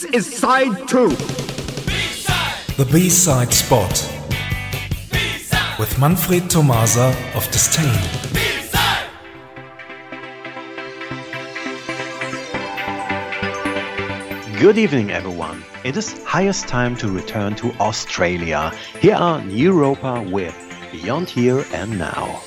This is side two. B-side. The B side spot. B-side. With Manfred Tomasa of Disdain. Good evening, everyone. It is highest time to return to Australia. Here are Neuropa with Beyond Here and Now.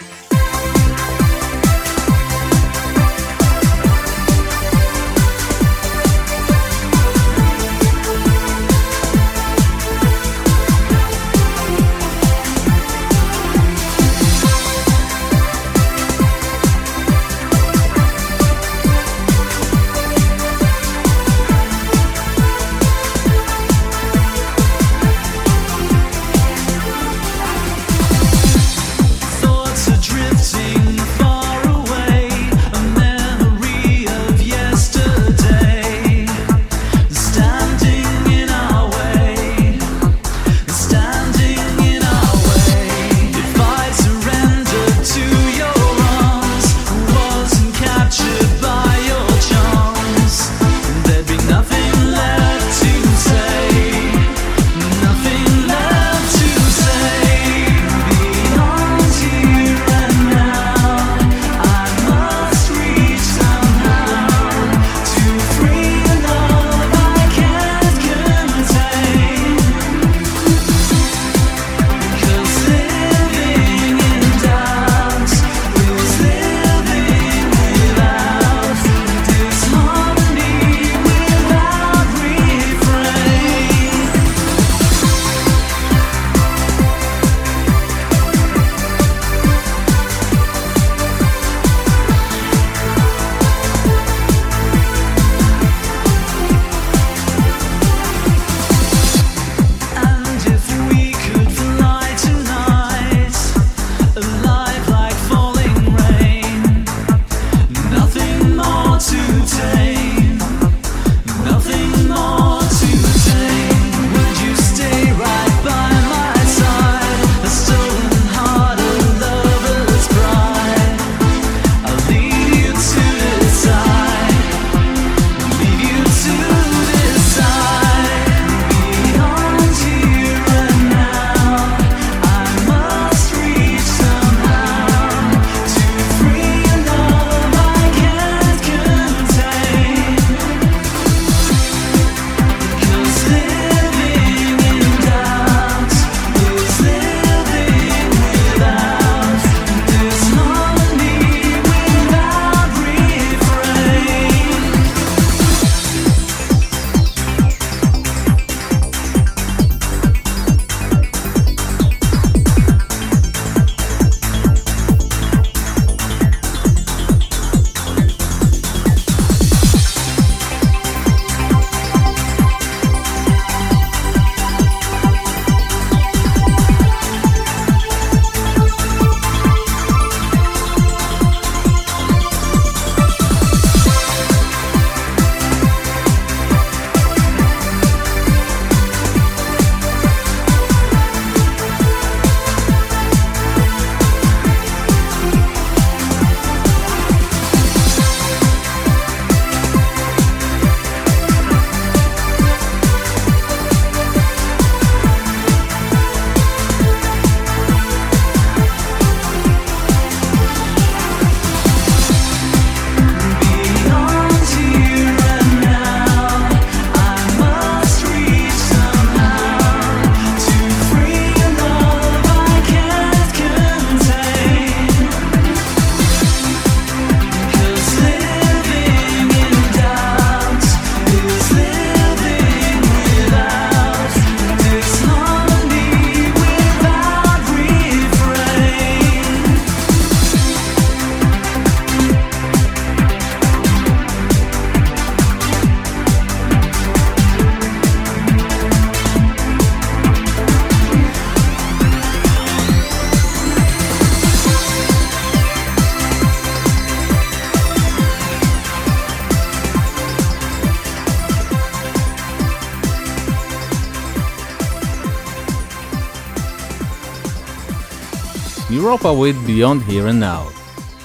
Neuropa with Beyond Here and Now.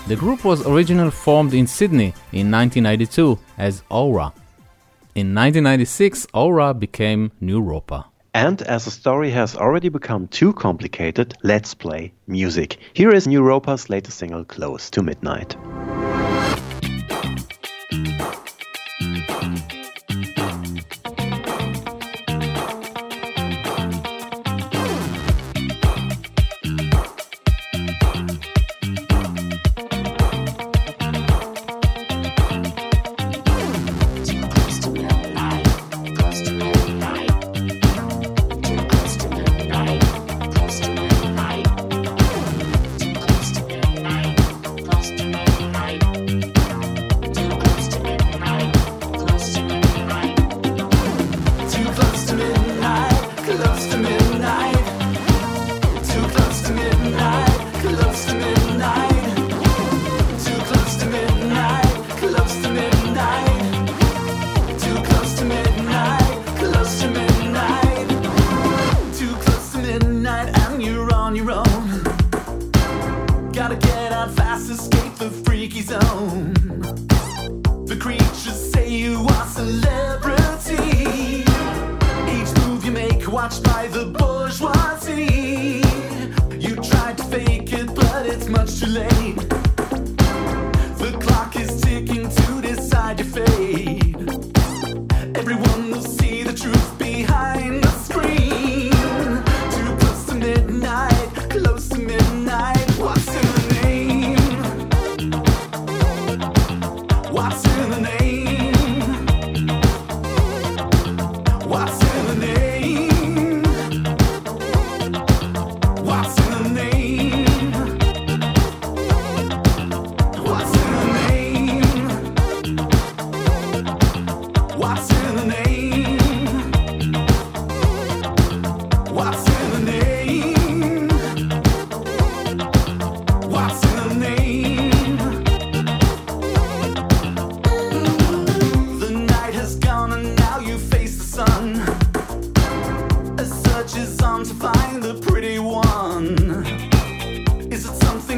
The group was originally formed in Sydney in 1992 as Aura. In 1996, Aura became Neuropa. And as the story has already become too complicated, let's play music. Here is Neuropa's latest single, Close to Midnight.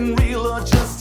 real or just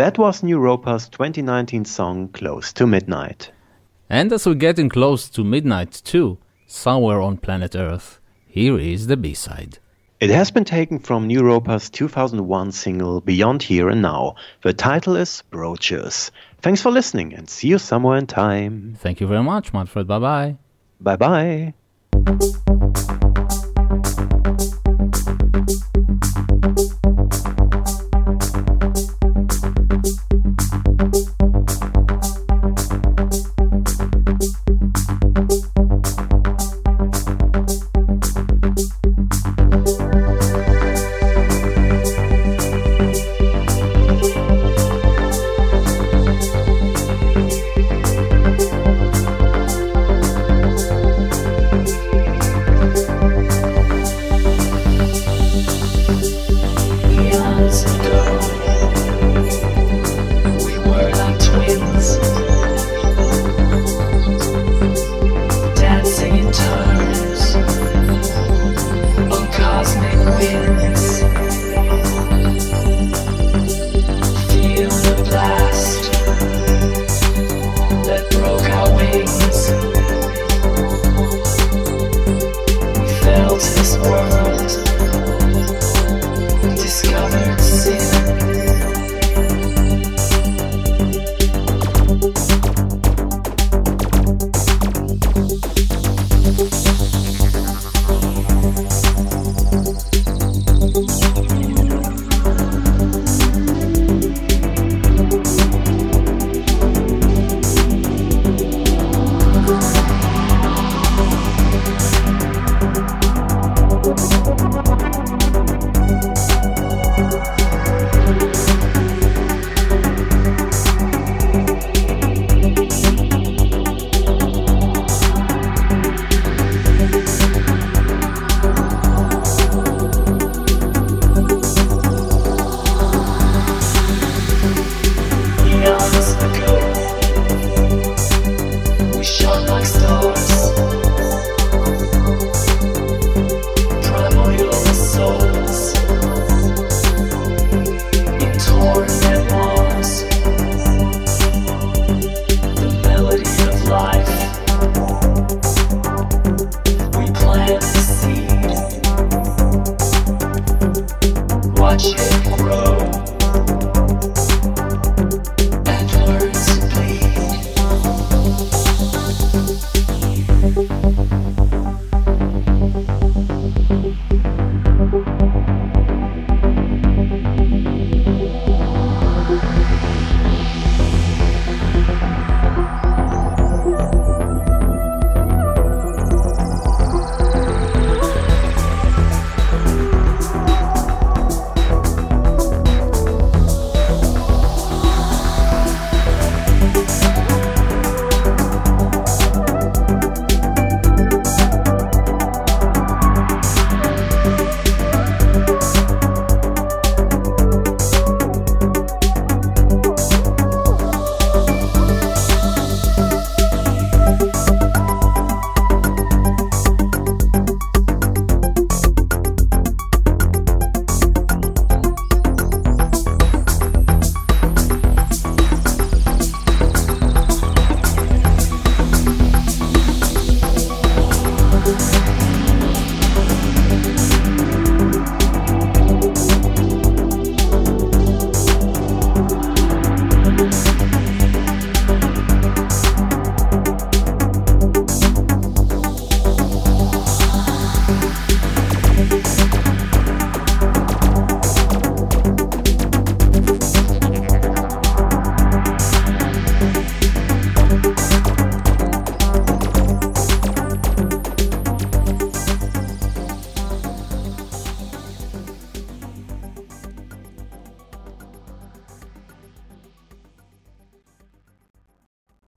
That was Neuropa's 2019 song Close to Midnight. And as we're getting close to midnight too, somewhere on planet Earth, here is the B-side. It has been taken from Neuropa's 2001 single Beyond Here and Now. The title is Brochures. Thanks for listening and see you somewhere in time. Thank you very much, Manfred. Bye bye. Bye bye.